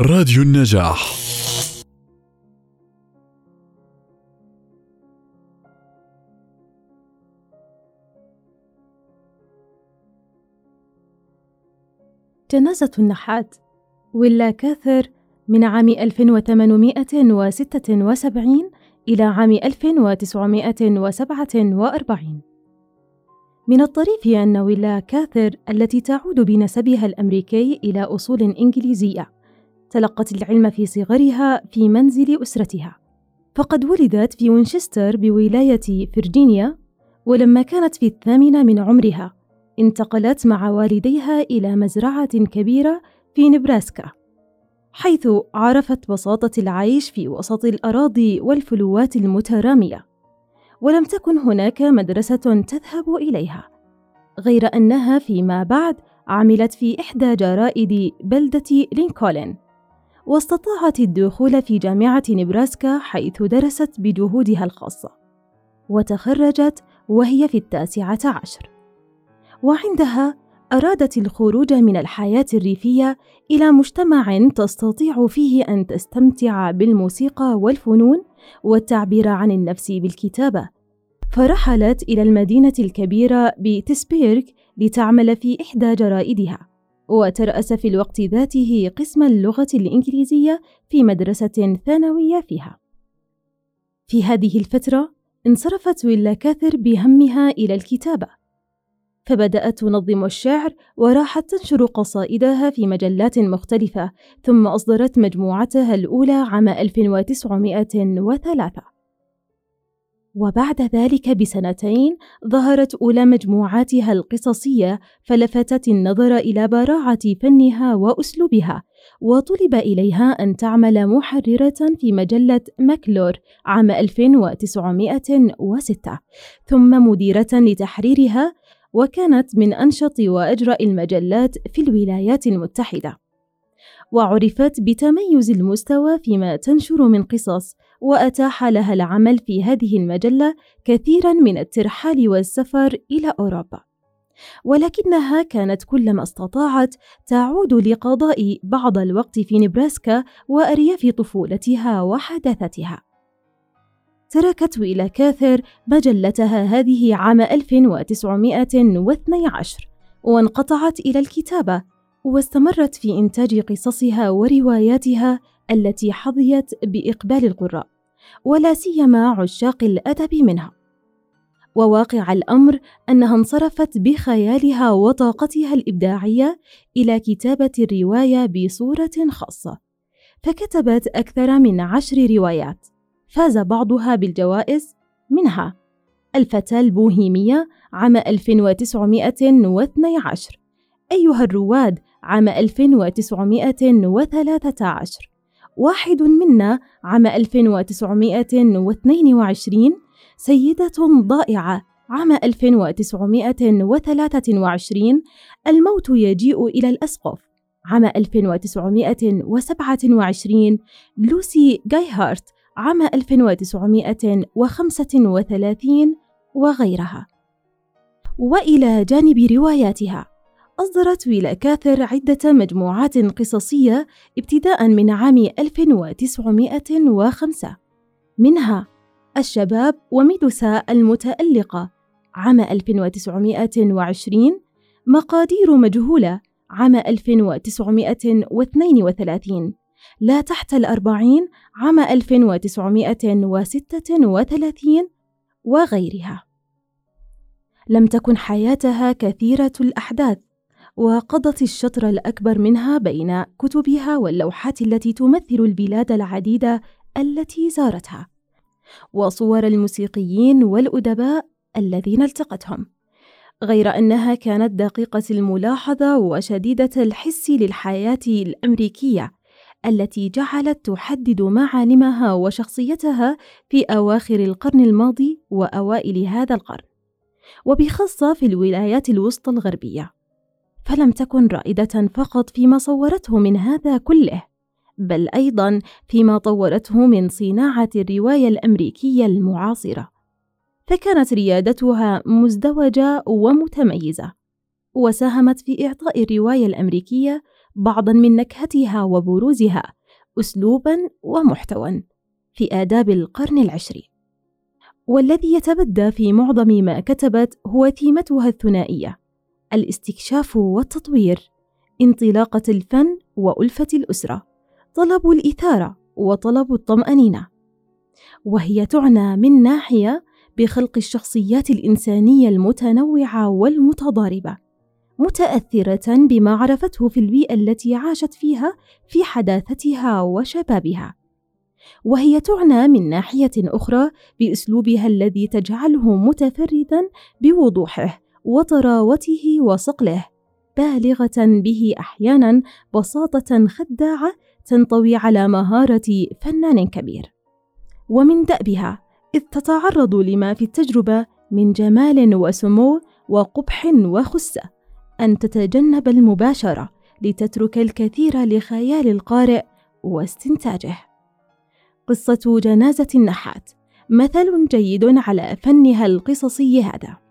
راديو النجاح. جنازة النحات. ويلا كاثر من عام 1876 إلى عام 1947 من الطريف أن ويلا كاثر التي تعود بنسبها الأمريكي إلى أصول إنجليزية تلقت العلم في صغرها في منزل أسرتها. فقد ولدت في وينشستر بولاية فرجينيا ولما كانت في الثامنة من عمرها انتقلت مع والديها إلى مزرعة كبيرة في نبراسكا حيث عرفت بساطة العيش في وسط الأراضي والفلوات المترامية ولم تكن هناك مدرسة تذهب إليها غير أنها فيما بعد عملت في إحدى جرائد بلدة لينكولن. واستطاعت الدخول في جامعة نبراسكا حيث درست بجهودها الخاصة وتخرجت وهي في التاسعة عشر. وعندها أرادت الخروج من الحياة الريفية إلى مجتمع تستطيع فيه أن تستمتع بالموسيقى والفنون والتعبير عن النفس بالكتابة. فرحلت إلى المدينة الكبيرة بتسبيرغ لتعمل في إحدى جرائدها. وترأس في الوقت ذاته قسم اللغة الإنجليزية في مدرسة ثانوية فيها. في هذه الفترة انصرفت ويلا كاثر بهمها إلى الكتابة. فبدأت تنظم الشعر وراحت تنشر قصائدها في مجلات مختلفة ثم أصدرت مجموعتها الأولى عام 1903 وبعد ذلك بسنتين ظهرت أولى مجموعاتها القصصية فلفتت النظر إلى براعة فنها وأسلوبها وطلب إليها أن تعمل محررة في مجلة ماكلور عام 1906 ثم مديرة لتحريرها وكانت من أنشط وأجرأ المجلات في الولايات المتحدة. وعرفت بتميز المستوى فيما تنشر من قصص وأتاح لها العمل في هذه المجلة كثيرا من الترحال والسفر إلى أوروبا. ولكنها كانت كلما استطاعت تعود لقضاء بعض الوقت في نبراسكا وأرياف طفولتها وحداثتها. تركت ويلا كاثر مجلتها هذه عام 1912 وانقطعت إلى الكتابة واستمرت في إنتاج قصصها ورواياتها التي حظيت بإقبال القراء ولا سيما عشاق الأدب منها. وواقع الأمر أنها انصرفت بخيالها وطاقتها الإبداعية إلى كتابة الرواية بصورة خاصة فكتبت أكثر من عشر روايات فاز بعضها بالجوائز منها. الفتاة البوهيمية عام 1912 أيها الرواد عام 1913 واحد منا عام 1922 سيدة ضائعة عام 1923 الموت يجيء إلى الأسقف عام 1927 لوسي جايهارت عام 1935 وغيرها. وإلى جانب رواياتها. أصدرت ويلا كاثر عدة مجموعات قصصية ابتداء من عام 1905 منها الشباب وميدوسا المتألقة. عام 1920 مقادير مجهولة. عام 1932 لا تحت الأربعين عام 1936 وغيرها. لم تكن حياتها كثيرة الأحداث. وقضت الشطر الأكبر منها بين كتبها واللوحات التي تمثل البلاد العديدة التي زارتها وصور الموسيقيين والأدباء الذين التقتهم غير أنها كانت دقيقة الملاحظة وشديدة الحس للحياة الأمريكية التي جعلت تحدد معالمها وشخصيتها في أواخر القرن الماضي وأوائل هذا القرن وبخاصة في الولايات الوسطى الغربية. فلم تكن رائدة فقط فيما صورته من هذا كله بل أيضا فيما طورته من صناعة الرواية الأمريكية المعاصرة. فكانت ريادتها مزدوجة ومتميزة وساهمت في إعطاء الرواية الأمريكية بعضا من نكهتها وبروزها أسلوبا ومحتوى في آداب القرن العشرين. والذي يتبدى في معظم ما كتبت هو ثيمتها الثنائية. الاستكشاف والتطوير انطلاقة الفن وألفة الأسرة طلب الإثارة وطلب الطمأنينة. وهي تعنى من ناحية بخلق الشخصيات الإنسانية المتنوعة والمتضاربة متأثرة بما عرفته في البيئة التي عاشت فيها في حداثتها وشبابها. وهي تعنى من ناحية أخرى بأسلوبها الذي تجعله متفردا بوضوحه. وطراوته وصقله بالغة به أحيانا بساطة خداعة تنطوي على مهارة فنان كبير. ومن دأبها إذ تتعرض لما في التجربة من جمال وسمو وقبح وخسة أن تتجنب المباشرة لتترك الكثير لخيال القارئ واستنتاجه. قصة جنازة النحات مثل جيد على فنها القصصي هذا.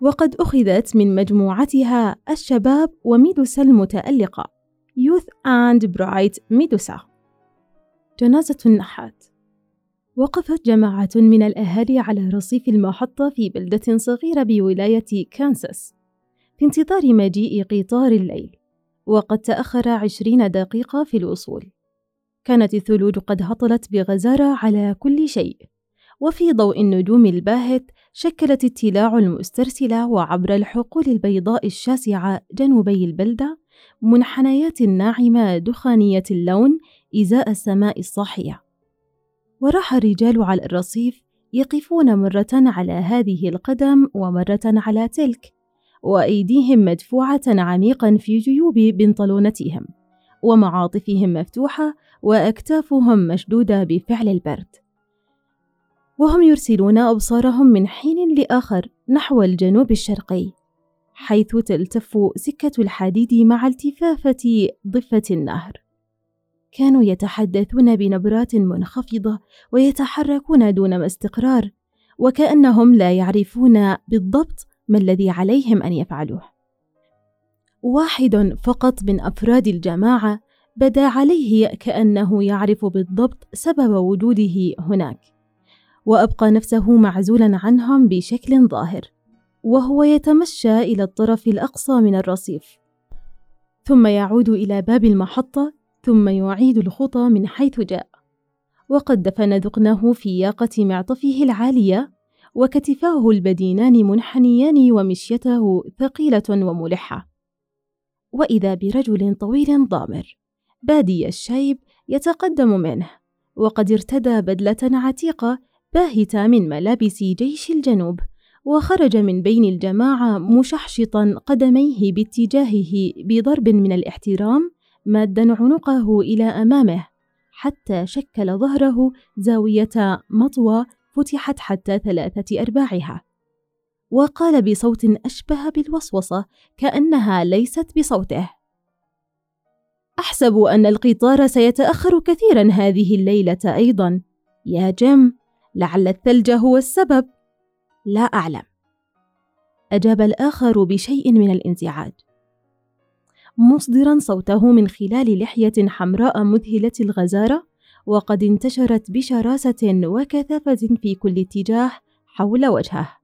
وقد أخذت من مجموعتها الشباب وميدوسا المتألقة Youth and Bright ميدوسا جنازة النحات. وقفت جماعة من الأهالي على رصيف المحطة في بلدة صغيرة بولاية كانساس في انتظار مجيء قطار الليل وقد تأخر عشرين دقيقة في الوصول. كانت الثلوج قد هطلت بغزارة على كل شيء وفي ضوء النجوم الباهت شكلت التلاع المسترسلة وعبر الحقول البيضاء الشاسعة جنوبي البلدة منحنيات ناعمة دخانية اللون إزاء السماء الصاحية. وراح الرجال على الرصيف يقفون مرة على هذه القدم ومرة على تلك وأيديهم مدفوعة عميقا في جيوب بنطلونتهم ومعاطفهم مفتوحة وأكتافهم مشدودة بفعل البرد. وهم يرسلون أبصارهم من حين لآخر نحو الجنوب الشرقي حيث تلتف سكة الحديد مع التفافة ضفة النهر. كانوا يتحدثون بنبرات منخفضة ويتحركون دون استقرار وكأنهم لا يعرفون بالضبط ما الذي عليهم أن يفعلوه. واحد فقط من أفراد الجماعة بدا عليه كأنه يعرف بالضبط سبب وجوده هناك. وأبقى نفسه معزولا عنهم بشكل ظاهر وهو يتمشى إلى الطرف الأقصى من الرصيف. ثم يعود إلى باب المحطة ثم يعيد الخطى من حيث جاء. وقد دفن ذقنه في ياقة معطفه العالية وكتفاه البدينان منحنيان ومشيته ثقيلة وملحة. وإذا برجل طويل ضامر بادي الشيب يتقدم منه وقد ارتدى بدلة عتيقة باهتة من ملابس جيش الجنوب وخرج من بين الجماعة مشحشطا قدميه باتجاهه بضرب من الاحترام مادا عنقه إلى أمامه حتى شكل ظهره زاوية مطوى فتحت حتى ثلاثة أرباعها. وقال بصوت أشبه بالوسوسة كأنها ليست بصوته. أحسب أن القطار سيتأخر كثيرا هذه الليلة أيضا. يا جيم لعل الثلج هو السبب. لا أعلم. أجاب الآخر بشيء من الانزعاج. مصدرا صوته من خلال لحية حمراء مذهلة الغزارة وقد انتشرت بشراسة وكثافة في كل اتجاه حول وجهه.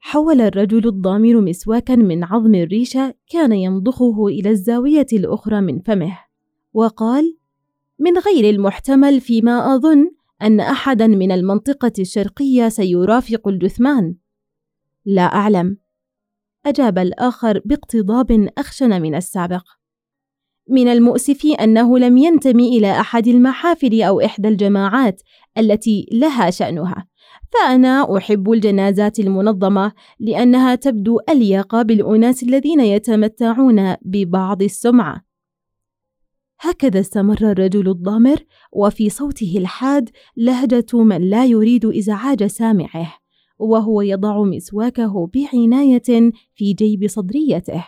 حول الرجل الضامر مسواكا من عظم الريشة كان يمضخه إلى الزاوية الأخرى من فمه، وقال: من غير المحتمل فيما أظن أن أحدا من المنطقة الشرقية سيرافق الجثمان. لا أعلم، أجاب الآخر باقتضاب أخشن من السابق. من المؤسف أنه لم ينتمي إلى أحد المحافل أو إحدى الجماعات التي لها شأنها، فأنا أحب الجنازات المنظمة لأنها تبدو أليق بالأناس الذين يتمتعون ببعض السمعة. هكذا استمر الرجل الضامر وفي صوته الحاد لهجة من لا يريد إزعاج سامعه. وهو يضع مسواكه بعناية في جيب صدريته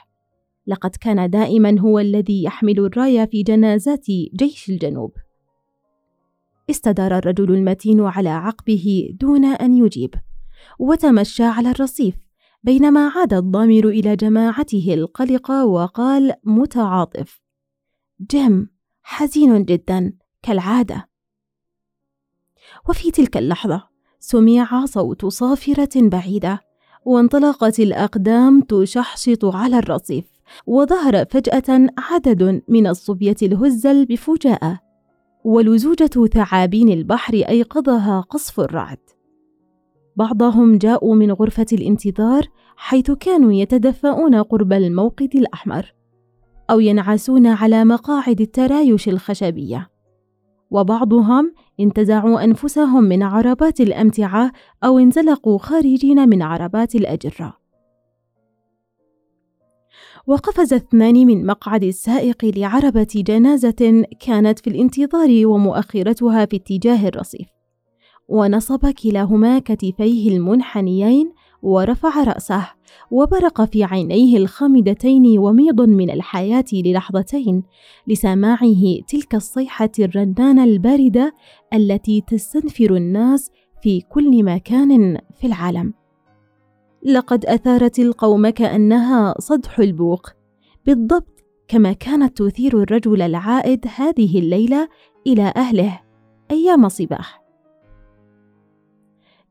لقد كان دائما هو الذي يحمل الراية في جنازات جيش الجنوب استدار الرجل المتين على عقبه دون أن يجيب وتمشى على الرصيف بينما عاد الضامر إلى جماعته القلقة وقال متعاطف: جيم حزين جدا كالعادة. وفي تلك اللحظة سمع صوت صافرة بعيدة، وانطلقت الأقدام تشحشط على الرصيف، وظهر فجأة عدد من الصبية الهزل بفجاءة، ولزوجة ثعابين البحر أيقظها قصف الرعد. بعضهم جاءوا من غرفة الانتظار حيث كانوا يتدفؤون قرب الموقد الأحمر أو ينعسون على مقاعد الترايش الخشبية. وبعضهم انتزعوا أنفسهم من عربات الأمتعة أو انزلقوا خارجين من عربات الأجرة. وقفز اثنان من مقعد السائق لعربة جنازة كانت في الانتظار ومؤخرتها في اتجاه الرصيف. ونصب كلاهما كتفيه المنحنيين ورفع رأسه. وبرق في عينيه الخامدتين وميض من الحياة للحظتين لسماعه تلك الصيحة الرنانة الباردة التي تستنفر الناس في كل مكان في العالم. لقد أثارت القوم كأنها صدح البوق، بالضبط كما كانت تثير الرجل العائد هذه الليلة إلى أهله أيام صباح.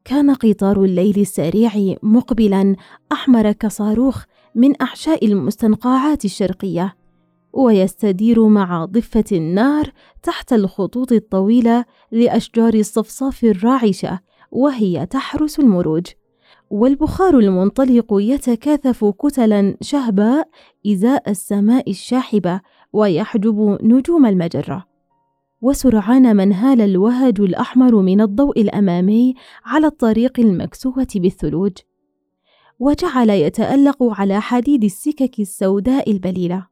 كان قطار الليل السريع مقبلا أحمر كصاروخ من احشاء المستنقعات الشرقية ويستدير مع ضفة النار تحت الخطوط الطويلة لأشجار الصفصاف الراعشه وهي تحرس المروج والبخار المنطلق يتكاثف كتلا شهباء إزاء السماء الشاحبة ويحجب نجوم المجرة. وسرعان ما انهال الوهج الأحمر من الضوء الأمامي على الطريق المكسوة بالثلوج. وجعل يتألق على حديد السكك السوداء البليلة.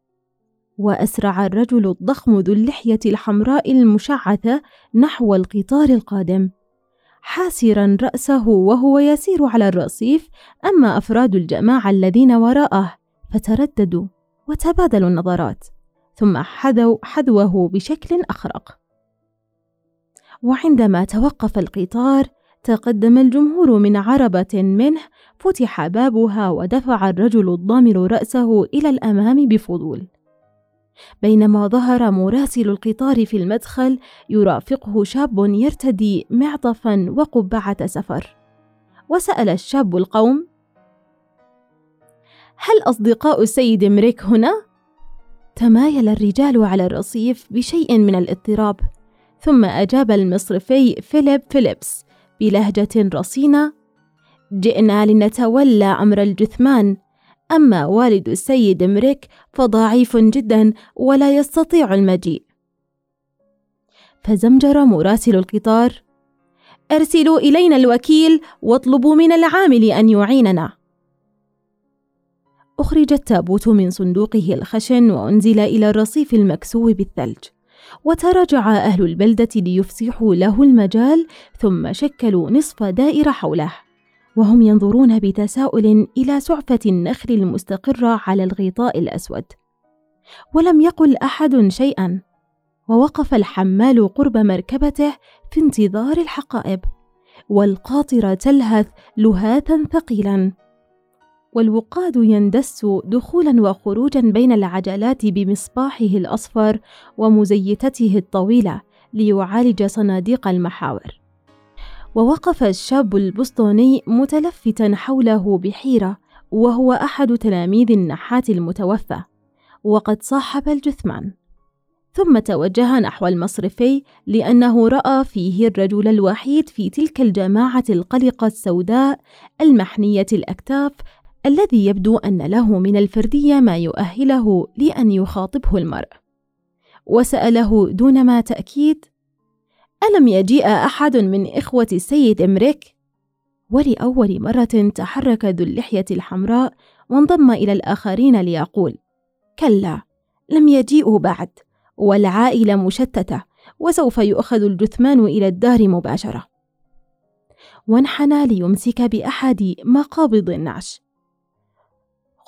وأسرع الرجل الضخم ذو اللحية الحمراء المشعثة نحو القطار القادم. حاسرا رأسه وهو يسير على الرصيف أما أفراد الجماعة الذين وراءه فترددوا وتبادلوا النظرات ثم حذوا حذوه بشكل أخرق. وعندما توقف القطار تقدم الجمهور من عربة منه فتح بابها ودفع الرجل الضامر رأسه إلى الأمام بفضول. بينما ظهر مراسل القطار في المدخل يرافقه شاب يرتدي معطفا وقبعة سفر. وسأل الشاب القوم هل أصدقاء السيد مريك هنا؟ تمايل الرجال على الرصيف بشيء من الاضطراب. ثم أجاب المصرفي فيليب فيليبس بلهجة رصينة جئنا لنتولى أمر الجثمان أما والد السيد مريك فضعيف جدا ولا يستطيع المجيء. فزمجر مراسل القطار أرسلوا إلينا الوكيل واطلبوا من العامل أن يعيننا. أخرج التابوت من صندوقه الخشن وأنزل إلى الرصيف المكسو بالثلج. وتراجع أهل البلدة ليفسحوا له المجال ثم شكلوا نصف دائرة حوله. وهم ينظرون بتساؤل إلى سعفة النخل المستقرة على الغطاء الأسود. ولم يقل أحد شيئا. ووقف الحمال قرب مركبته في انتظار الحقائب. والقاطرة تلهث لهاثا ثقيلا. والوقاد يندس دخولا وخروجا بين العجلات بمصباحه الأصفر ومزيتته الطويلة ليعالج صناديق المحاور. ووقف الشاب البسطوني متلفتا حوله بحيرة وهو أحد تلاميذ النحات المتوفى وقد صاحب الجثمان. ثم توجه نحو المصرفي لأنه رأى فيه الرجل الوحيد في تلك الجماعة القلقة السوداء المحنية الأكتاف الذي يبدو أن له من الفردية ما يؤهله لأن يخاطبه المرء. وسأله دون ما تأكيد ألم يجيء أحد من إخوة السيد إمريك؟ ولأول مرة تحرك ذو اللحية الحمراء وانضم إلى الآخرين ليقول كلا لم يجيئوا بعد والعائلة مشتتة وسوف يؤخذ الجثمان إلى الدار مباشرة. وانحنى ليمسك بأحد مقابض النعش.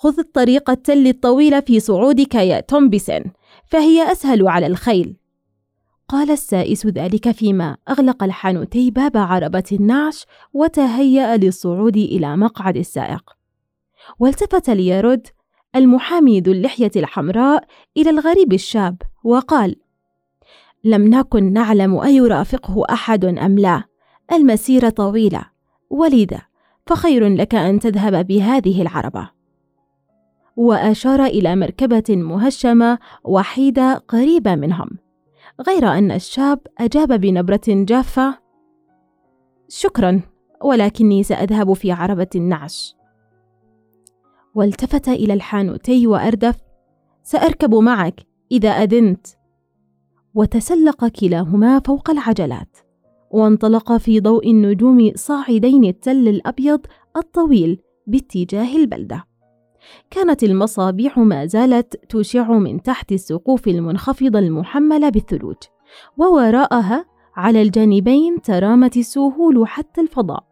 خذ الطريق التل الطويل في صعودك يا تومبسن فهي أسهل على الخيل. قال السائس ذلك فيما أغلق الحانوتي باب عربة النعش وتهيأ للصعود إلى مقعد السائق. والتفت ليرد المحامي ذو اللحية الحمراء إلى الغريب الشاب وقال لم نكن نعلم أيرافقه أحد أم لا. المسيرة طويلة. ولذا فخير لك أن تذهب بهذه العربة. وأشار إلى مركبة مهشمة وحيدة قريبة منهم غير أن الشاب أجاب بنبرة جافة شكرا ولكني سأذهب في عربة النعش. والتفت إلى الحانوتي وأردف سأركب معك إذا أذنت. وتسلق كلاهما فوق العجلات وانطلق في ضوء النجوم صاعدين التل الأبيض الطويل باتجاه البلدة. كانت المصابيح ما زالت تشع من تحت السقوف المنخفضة المحملة بالثلوج ووراءها على الجانبين ترامت السهول حتى الفضاء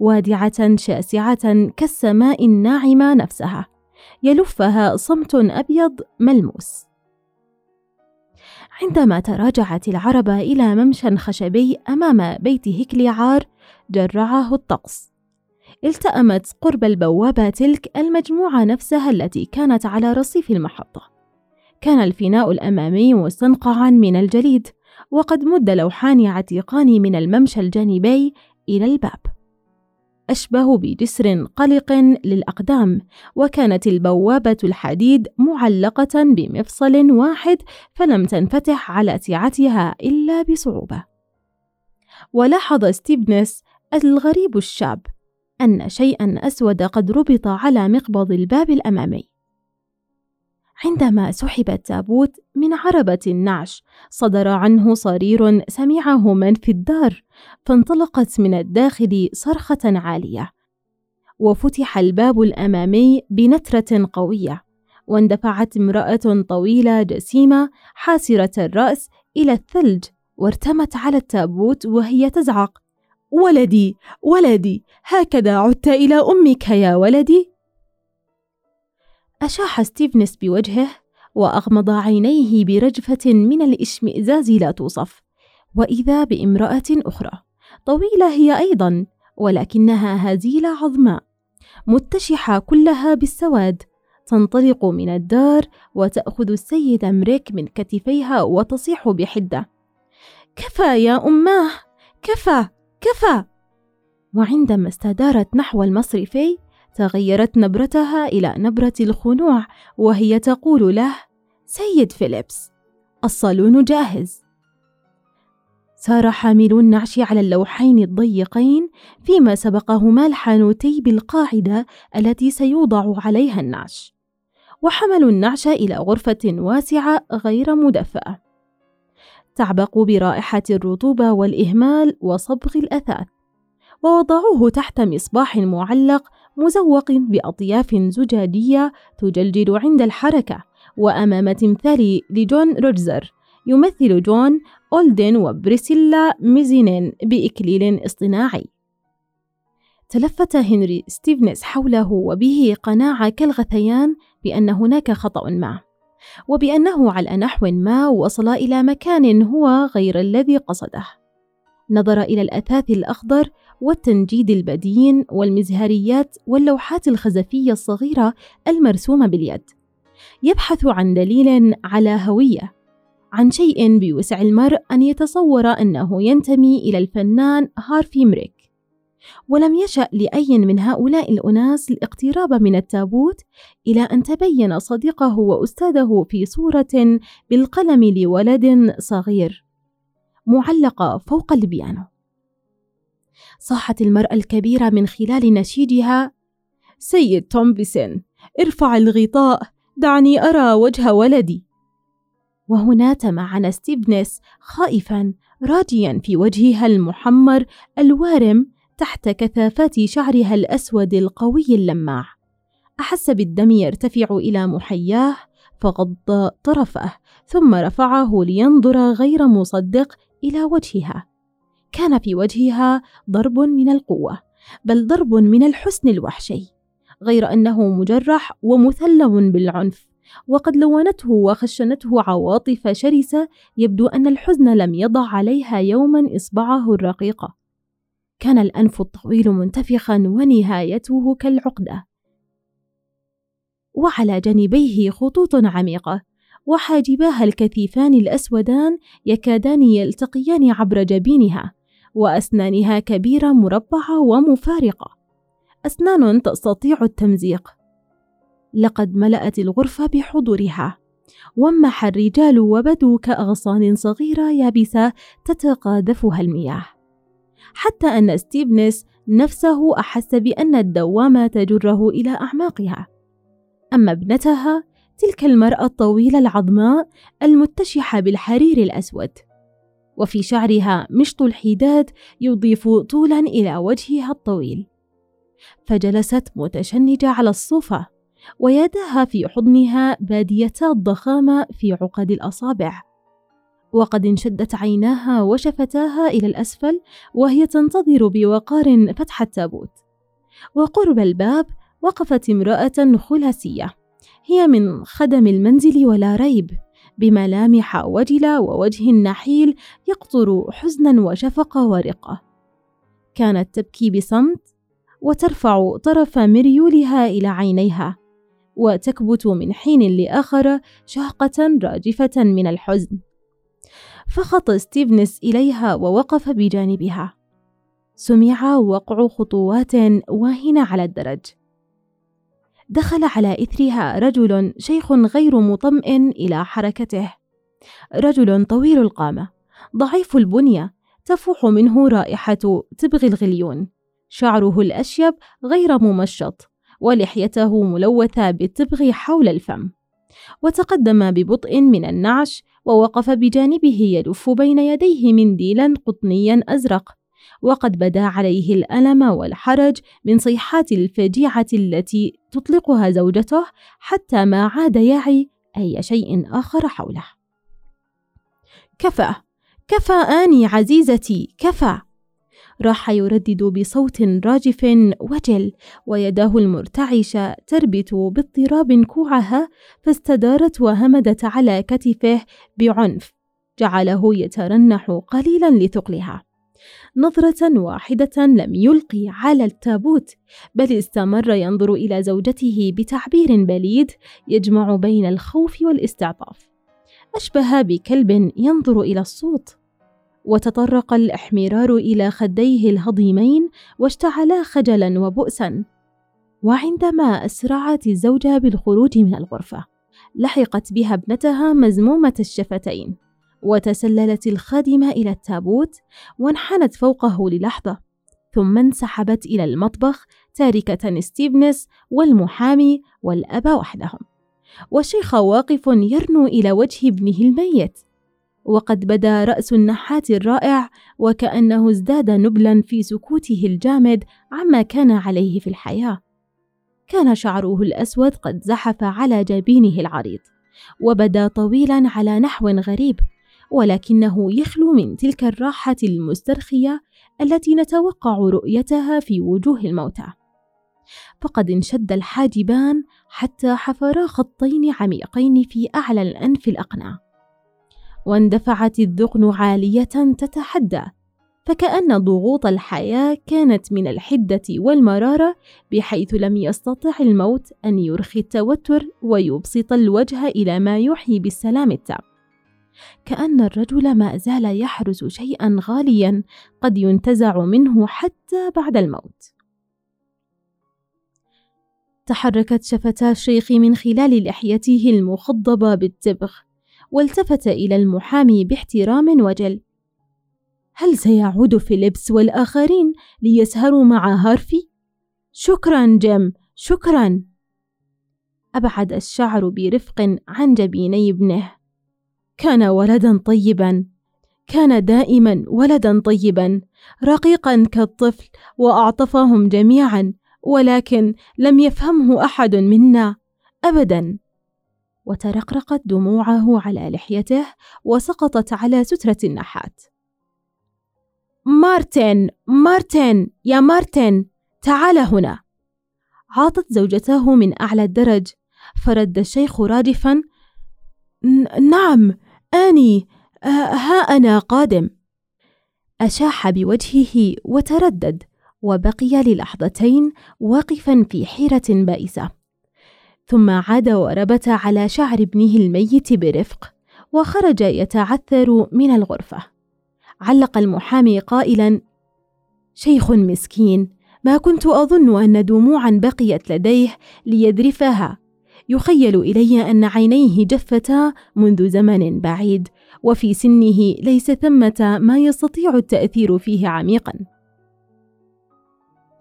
وادعة شاسعة كالسماء الناعمة نفسها يلفها صمت أبيض ملموس. عندما تراجعت العربة إلى ممشى خشبي أمام بيت هكليعار جرعه الطقس. التأمت قرب البوابة تلك المجموعة نفسها التي كانت على رصيف المحطة. كان الفناء الأمامي مستنقعا من الجليد وقد مد لوحان عتيقان من الممشى الجانبي إلى الباب. أشبه بجسر قلق للأقدام وكانت البوابة الحديد معلقة بمفصل واحد فلم تنفتح على سعتها إلا بصعوبة. ولاحظ ستيفنس الغريب الشاب أن شيئا أسود قد ربط على مقبض الباب الأمامي. عندما سحب التابوت من عربة النعش صدر عنه صرير سمعه من في الدار فانطلقت من الداخل صرخة عالية. وفتح الباب الأمامي بنترة قوية واندفعت امرأة طويلة جسيمة حاسرة الرأس إلى الثلج وارتمت على التابوت وهي تزعق. ولدي ولدي هكذا عدت إلى أمك يا ولدي. أشاح ستيفنس بوجهه وأغمض عينيه برجفة من الإشمئزاز لا توصف وإذا بامرأة أخرى. طويلة هي أيضا ولكنها هزيلة عظماء متشحة كلها بالسواد تنطلق من الدار وتأخذ السيد مريك من كتفيها وتصيح بحدة. كفى يا أماه كفى! كفى. وعندما استدارت نحو المصرفي تغيرت نبرتها إلى نبرة الخنوع وهي تقول له سيد فيليبس الصالون جاهز. سار حاملو النعش على اللوحين الضيقين فيما سبقهما الحانوتي بالقاعدة التي سيوضع عليها النعش. وحملوا النعش إلى غرفة واسعة غير مدفأة. تعبق برائحة الرطوبة والإهمال وصبغ الأثاث ووضعوه تحت مصباح معلق مزوق بأطياف زجاجية تجلجل عند الحركة وأمام تمثال لجون روجزر يمثل جون أولدن وبريسيلا ميزينين بإكليل اصطناعي. تلفت هنري ستيفنس حوله وبه قناعة كالغثيان بأن هناك خطأ ما. وبأنه على نحو ما وصل إلى مكان هو غير الذي قصده. نظر إلى الأثاث الأخضر والتنجيد البدين والمزهريات واللوحات الخزفية الصغيرة المرسومة باليد. يبحث عن دليل على هوية عن شيء بوسع المرء أن يتصور أنه ينتمي إلى الفنان هارفي مريك. ولم يشأ لأي من هؤلاء الأناس الاقتراب من التابوت إلى أن تبين صديقه وأستاذه في صورة بالقلم لولد صغير معلقة فوق البيانو. صاحت المرأة الكبيرة من خلال نشيدها سيد تومبسون ارفع الغطاء دعني أرى وجه ولدي. وهنا تمعن ستيفنس خائفا راجيا في وجهها المحمر الوارم تحت كثافات شعرها الأسود القوي اللماع. أحس بالدم يرتفع إلى محياه فغض طرفه ثم رفعه لينظر غير مصدق إلى وجهها. كان في وجهها ضرب من القوة بل ضرب من الحسن الوحشي غير أنه مجرح ومثلم بالعنف. وقد لونته وخشنته عواطف شرسة يبدو أن الحزن لم يضع عليها يوما إصبعه الرقيقة كان الأنف الطويل منتفخا ونهايته كالعقدة. وعلى جانبيه خطوط عميقة وحاجباها الكثيفان الأسودان يكادان يلتقيان عبر جبينها وأسنانها كبيرة مربعة ومفارقة. أسنان تستطيع التمزيق. لقد ملأت الغرفة بحضورها. ومح الرجال وبدوا كأغصان صغيرة يابسة تتقاذفها المياه. حتى أن ستيفنس نفسه أحس بأن الدوامة تجره إلى أعماقها. أما ابنتها تلك المرأة الطويلة العظماء المتشحة بالحرير الأسود. وفي شعرها مشط الحداد يضيف طولا إلى وجهها الطويل. فجلست متشنجة على الصوفة ويداها في حضنها باديتا الضخامة في عقد الأصابع. وقد انشدت عيناها وشفتاها إلى الأسفل وهي تنتظر بوقار فتح التابوت. وقرب الباب وقفت امرأة خلاسية هي من خدم المنزل ولا ريب. بملامح وجلة ووجه نحيل يقطر حزنا وشفقة ورقة. كانت تبكي بصمت وترفع طرف مريولها إلى عينيها. وتكبت من حين لآخر شهقة راجفة من الحزن. فخط ستيفنس إليها ووقف بجانبها. سمع وقع خطوات واهنة على الدرج. دخل على إثرها رجل شيخ غير مطمئن إلى حركته. رجل طويل القامة ضعيف البنية تفوح منه رائحة تبغ الغليون. شعره الأشيب غير ممشط ولحيته ملوثة بالتبغ حول الفم. وتقدم ببطء من النعش ووقف بجانبه يلف بين يديه منديلا قطنيا أزرق وقد بدا عليه الألم والحرج من صيحات الفجيعة التي تطلقها زوجته حتى ما عاد يعي أي شيء آخر حوله. كفى كفى آني عزيزتي كفى! راح يردد بصوت راجف وجل ويداه المرتعشة تربت باضطراب كوعها فاستدارت وهمدت على كتفه بعنف جعله يترنح قليلا لثقلها. نظرة واحدة لم يلقي على التابوت بل استمر ينظر إلى زوجته بتعبير بليد يجمع بين الخوف والاستعطاف. أشبه بكلب ينظر إلى الصوت. وتطرق الإحمرار إلى خديه الهضيمين واشتعلا خجلا وبؤسا. وعندما أسرعت الزوجة بالخروج من الغرفة لحقت بها ابنتها مزمومة الشفتين وتسللت الخادمة إلى التابوت وانحنت فوقه للحظة ثم انسحبت إلى المطبخ تاركة ستيفنس والمحامي والأب وحدهم. والشيخ واقف يرنو إلى وجه ابنه الميت. وقد بدا رأس النحات الرائع وكأنه ازداد نبلا في سكوته الجامد عما كان عليه في الحياة. كان شعره الأسود قد زحف على جبينه العريض وبدا طويلا على نحو غريب ولكنه يخلو من تلك الراحة المسترخية التي نتوقع رؤيتها في وجوه الموتى. فقد انشد الحاجبان حتى حفرا خطين عميقين في أعلى الأنف الأقنع واندفعت الذقن عالية تتحدى فكأن ضغوط الحياة كانت من الحدة والمرارة بحيث لم يستطع الموت أن يرخي التوتر ويبسط الوجه إلى ما يحيي بالسلام التام. كأن الرجل ما زال يحرس شيئا غاليا قد ينتزع منه حتى بعد الموت. تحركت شفتا الشيخ من خلال لحيته المخضبة بالتبغ والتفت إلى المحامي باحترام وجل. هل سيعود فيليبس والآخرين ليسهروا مع هارفي؟ شكرا جيم شكرا. أبعد الشعر برفق عن جبيني ابنه. كان ولدا طيبا كان دائما ولدا طيبا رقيقا كالطفل وأعطفهم جميعا ولكن لم يفهمه أحد منا ابدا. وترقرقت دموعه على لحيته وسقطت على سترة النحات. مارتن! مارتن! يا مارتن! تعال هنا! عيطت زوجته من أعلى الدرج فرد الشيخ رادفا نعم آني ها أنا قادم. أشاح بوجهه وتردد وبقي للحظتين واقفا في حيرة بائسة. ثم عاد وربت على شعر ابنه الميت برفق وخرج يتعثر من الغرفة. علق المحامي قائلا شيخ مسكين ما كنت أظن أن دموعا بقيت لديه ليذرفها. يخيل إلي أن عينيه جفتا منذ زمن بعيد وفي سنه ليس ثمة ما يستطيع التأثير فيه عميقا.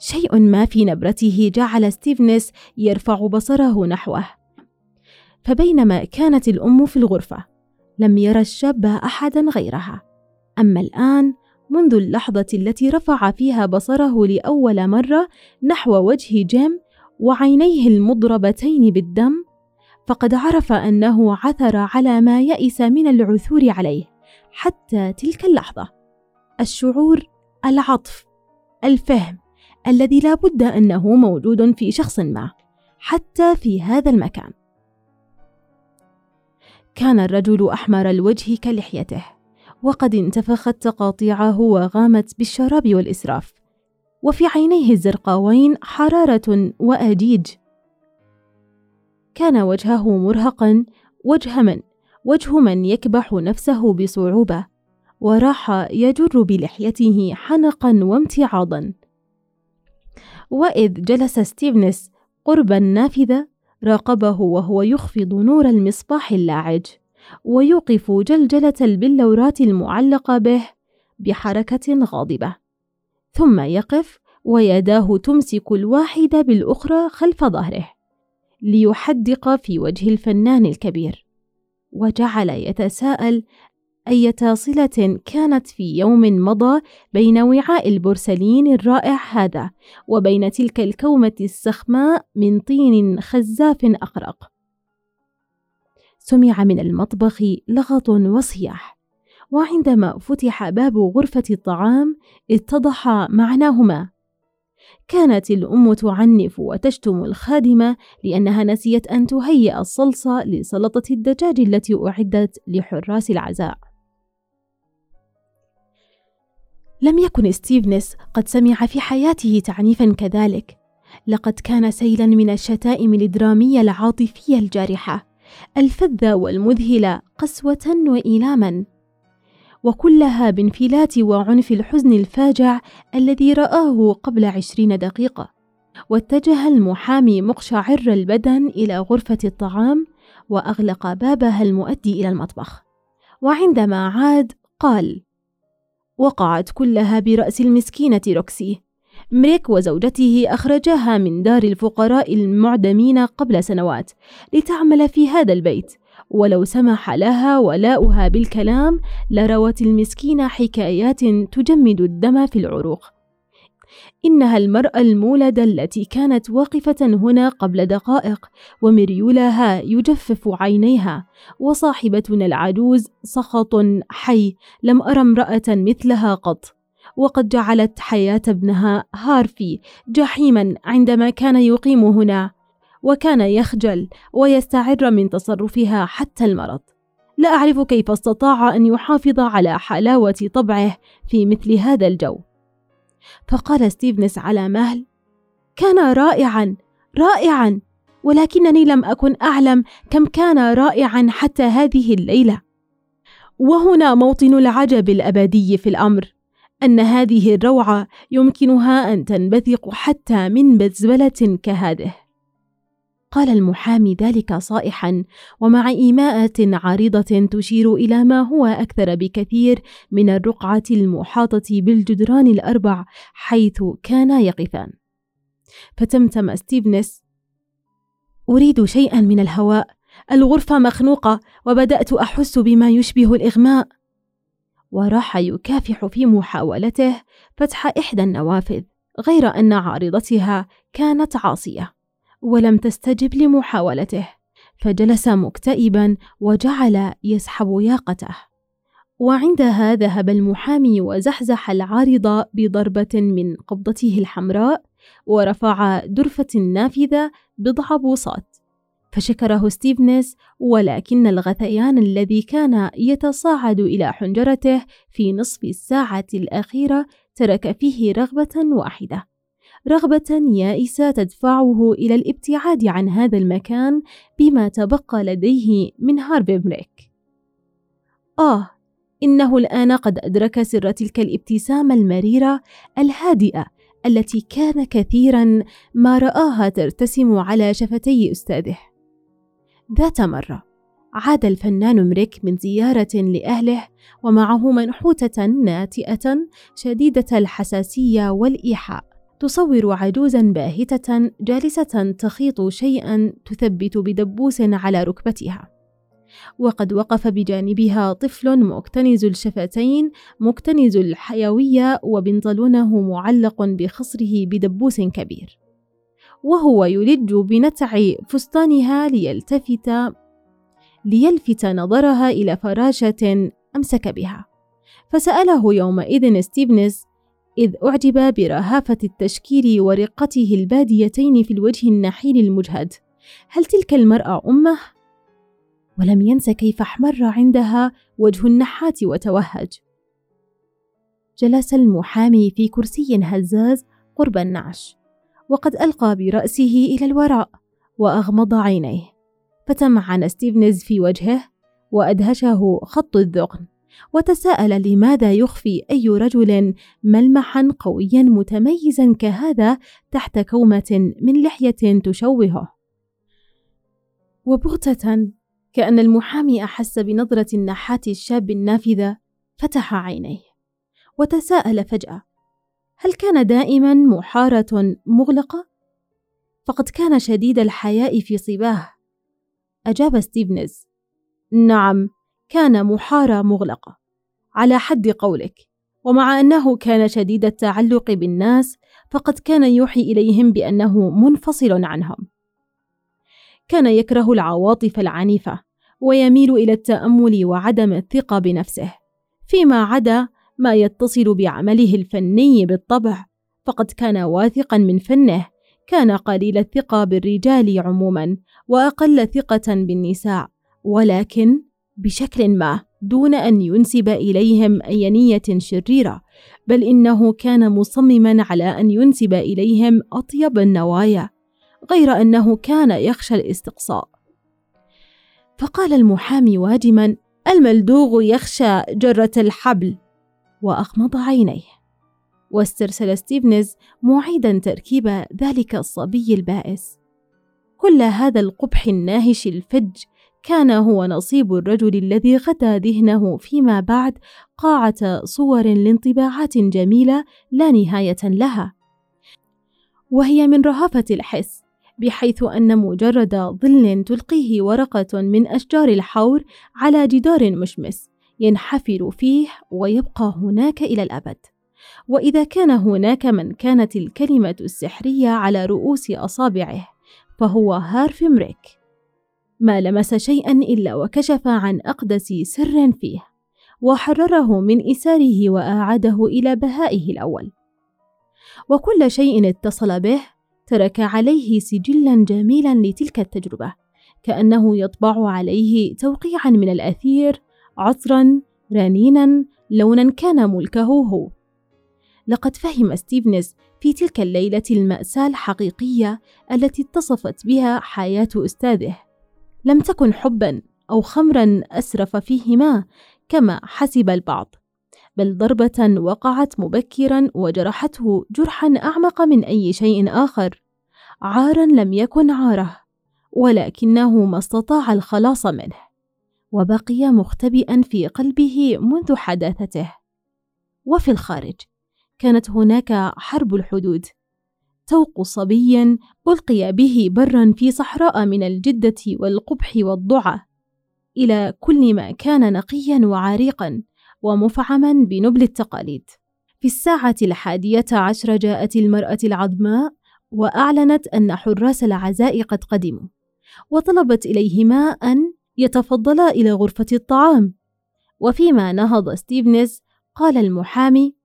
شيء ما في نبرته جعل ستيفنس يرفع بصره نحوه. فبينما كانت الأم في الغرفة لم يرى الشاب احدا غيرها. أما الآن منذ اللحظة التي رفع فيها بصره لأول مرة نحو وجه جيم وعينيه المضرجتين بالدم فقد عرف أنه عثر على ما يئس من العثور عليه حتى تلك اللحظة. الشعور العطف الفهم. الذي لا بد أنه موجود في شخص ما حتى في هذا المكان. كان الرجل أحمر الوجه كلحيته وقد انتفخت تقاطيعه وغامت بالشراب والإسراف وفي عينيه الزرقاوين حرارة وأجيج. كان وجهه مرهقا وجه من؟ وجه من يكبح نفسه بصعوبة وراح يجر لحيته حنقا وامتعاضا. وإذ جلس ستيفنس قرب النافذه راقبه وهو يخفض نور المصباح اللاعج ويوقف جلجلة البلورات المعلقة به بحركة غاضبة. ثم يقف ويداه تمسك الواحدة بالأخرى خلف ظهره ليحدق في وجه الفنان الكبير. وجعل يتساءل أية صلة كانت في يوم مضى بين وعاء البورسلين الرائع هذا وبين تلك الكومة السخماء من طين خزاف أقرق. سمع من المطبخ لغط وصياح، وعندما فتح باب غرفة الطعام اتضح معناهما كانت الأم تعنف وتشتم الخادمة لأنها نسيت أن تهيئ الصلصة لسلطة الدجاج التي أعدت لحراس العزاء. لم يكن ستيفنس قد سمع في حياته تعنيفا كذلك، لقد كان سيلا من الشتائم الدرامية العاطفية الجارحة، الفذة والمذهلة قسوة وإيلاما. وكلها بانفلات وعنف الحزن الفاجع الذي رآه قبل عشرين دقيقة. واتجه المحامي مقشعر البدن إلى غرفة الطعام وأغلق بابها المؤدي إلى المطبخ. وعندما عاد قال وقعت كلها برأس المسكينة روكسي. مريك وزوجته أخرجاها من دار الفقراء المعدمين قبل سنوات لتعمل في هذا البيت. ولو سمح لها ولاؤها بالكلام لروت المسكينة حكايات تجمد الدم في العروق. إنها المرأة المولدة التي كانت واقفة هنا قبل دقائق ومريولها يجفف عينيها وصاحبتنا العجوز سخط حي لم أرى امرأة مثلها قط. وقد جعلت حياة ابنها هارفي جحيما عندما كان يقيم هنا وكان يخجل ويستعر من تصرفها حتى المرض. لا أعرف كيف استطاع أن يحافظ على حلاوة طبعه في مثل هذا الجو. فقال ستيفنس على مهل كان رائعا رائعا ولكنني لم أكن أعلم كم كان رائعا حتى هذه الليلة. وهنا موطن العجب الأبدي في الأمر أن هذه الروعة يمكنها أن تنبثق حتى من بزبلة كهذه. قال المحامي ذلك صائحا ومع ايماءه عريضة تشير إلى ما هو أكثر بكثير من الرقعة المحاطة بالجدران الأربع حيث كانا يقفان فتمتم ستيفنس أريد شيئا من الهواء الغرفة مخنوقة وبدأت أحس بما يشبه الإغماء وراح يكافح في محاولته فتح إحدى النوافذ غير أن عارضتها كانت عاصية. ولم تستجب لمحاولته فجلس مكتئبا وجعل يسحب ياقته. وعندها ذهب المحامي وزحزح العارضة بضربة من قبضته الحمراء ورفع درفة النافذة بضع بوصات. فشكره ستيفنس ولكن الغثيان الذي كان يتصاعد إلى حنجرته في نصف الساعة الأخيرة ترك فيه رغبة واحدة. رغبة يائسة تدفعه إلى الابتعاد عن هذا المكان بما تبقى لديه من هارفي بريك. آه، إنه الآن قد أدرك سر تلك الابتسامة المريرة الهادئة التي كان كثيرا ما رآها ترتسم على شفتي أستاذه. ذات مرة عاد الفنان مريك من زيارة لأهله ومعه منحوتة ناتئة شديدة الحساسية والإيحاء تصور عجوزا باهتة جالسة تخيط شيئا تثبت بدبوس على ركبتها. وقد وقف بجانبها طفل مكتنز الشفتين مكتنز الحيوية وبنطلونه معلق بخصره بدبوس كبير. وهو يلج بنتع فستانها ليلتفت ليلفت نظرها إلى فراشة أمسك بها. فسأله يومئذ ستيفنز إذ أعجب برهافة التشكيل ورقته الباديتين في الوجه النحيل المجهد. هل تلك المرأة أمه؟ ولم ينس كيف احمر عندها وجه النحات وتوهج. جلس المحامي في كرسي هزاز قرب النعش وقد ألقى برأسه إلى الوراء وأغمض عينيه فتمعن ستيفنز في وجهه وأدهشه خط الذقن. وتساءل لماذا يخفي أي رجل ملمحا قويا متميزا كهذا تحت كومة من لحية تشوهه وبغتة كأن المحامي أحس بنظرة النحات الشاب النافذة فتح عينيه وتساءل فجأة هل كان دائما محارة مغلقة؟ فقد كان شديد الحياء في صباه أجاب ستيفنز نعم كان محارة مغلقة على حد قولك. ومع أنه كان شديد التعلق بالناس فقد كان يوحي إليهم بأنه منفصل عنهم. كان يكره العواطف العنيفة ويميل إلى التأمل وعدم الثقة بنفسه. فيما عدا ما يتصل بعمله الفني بالطبع فقد كان واثقا من فنه. كان قليل الثقة بالرجال عموما وأقل ثقة بالنساء. ولكن بشكل ما دون أن ينسب إليهم أي نية شريرة بل إنه كان مصمما على أن ينسب إليهم أطيب النوايا غير أنه كان يخشى الاستقصاء. فقال المحامي واجما الملدوغ يخشى جرة الحبل. وأغمض عينيه. واسترسل ستيفنز معيدا تركيب ذلك الصبي البائس. كل هذا القبح الناهش الفج كان هو نصيب الرجل الذي غدا ذهنه فيما بعد قاعة صور لانطباعات جميلة لا نهاية لها. وهي من رهافة الحس بحيث أن مجرد ظل تلقيه ورقة من أشجار الحور على جدار مشمس ينحفر فيه ويبقى هناك إلى الأبد. وإذا كان هناك من كانت الكلمة السحرية على رؤوس أصابعه فهو هارف مريك ما لمس شيئا إلا وكشف عن أقدس سر فيه وحرره من إساره وأعاده إلى بهائه الأول. وكل شيء اتصل به ترك عليه سجلا جميلا لتلك التجربة كأنه يطبع عليه توقيعا من الأثير عطرا رنينا لونا كان ملكه هو. لقد فهم ستيفنز في تلك الليلة المأساة الحقيقية التي اتصفت بها حياة أستاذه. لم تكن حبا أو خمرا أسرف فيهما كما حسب البعض بل ضربة وقعت مبكرا وجرحته جرحا أعمق من أي شيء آخر. عارا لم يكن عارة ولكنه ما استطاع الخلاص منه وبقي مختبئا في قلبه منذ حداثته. وفي الخارج كانت هناك حرب الحدود. توق صبي ألقي به برا في صحراء من الجدة والقبح والضعى إلى كل ما كان نقيا وعريقا ومفعما بنبل التقاليد. في الساعة الحادية عشر جاءت المرأة العظماء وأعلنت أن حراس العزاء قد قدموا. وطلبت إليهما أن يتفضلا إلى غرفة الطعام. وفيما نهض ستيفنز قال المحامي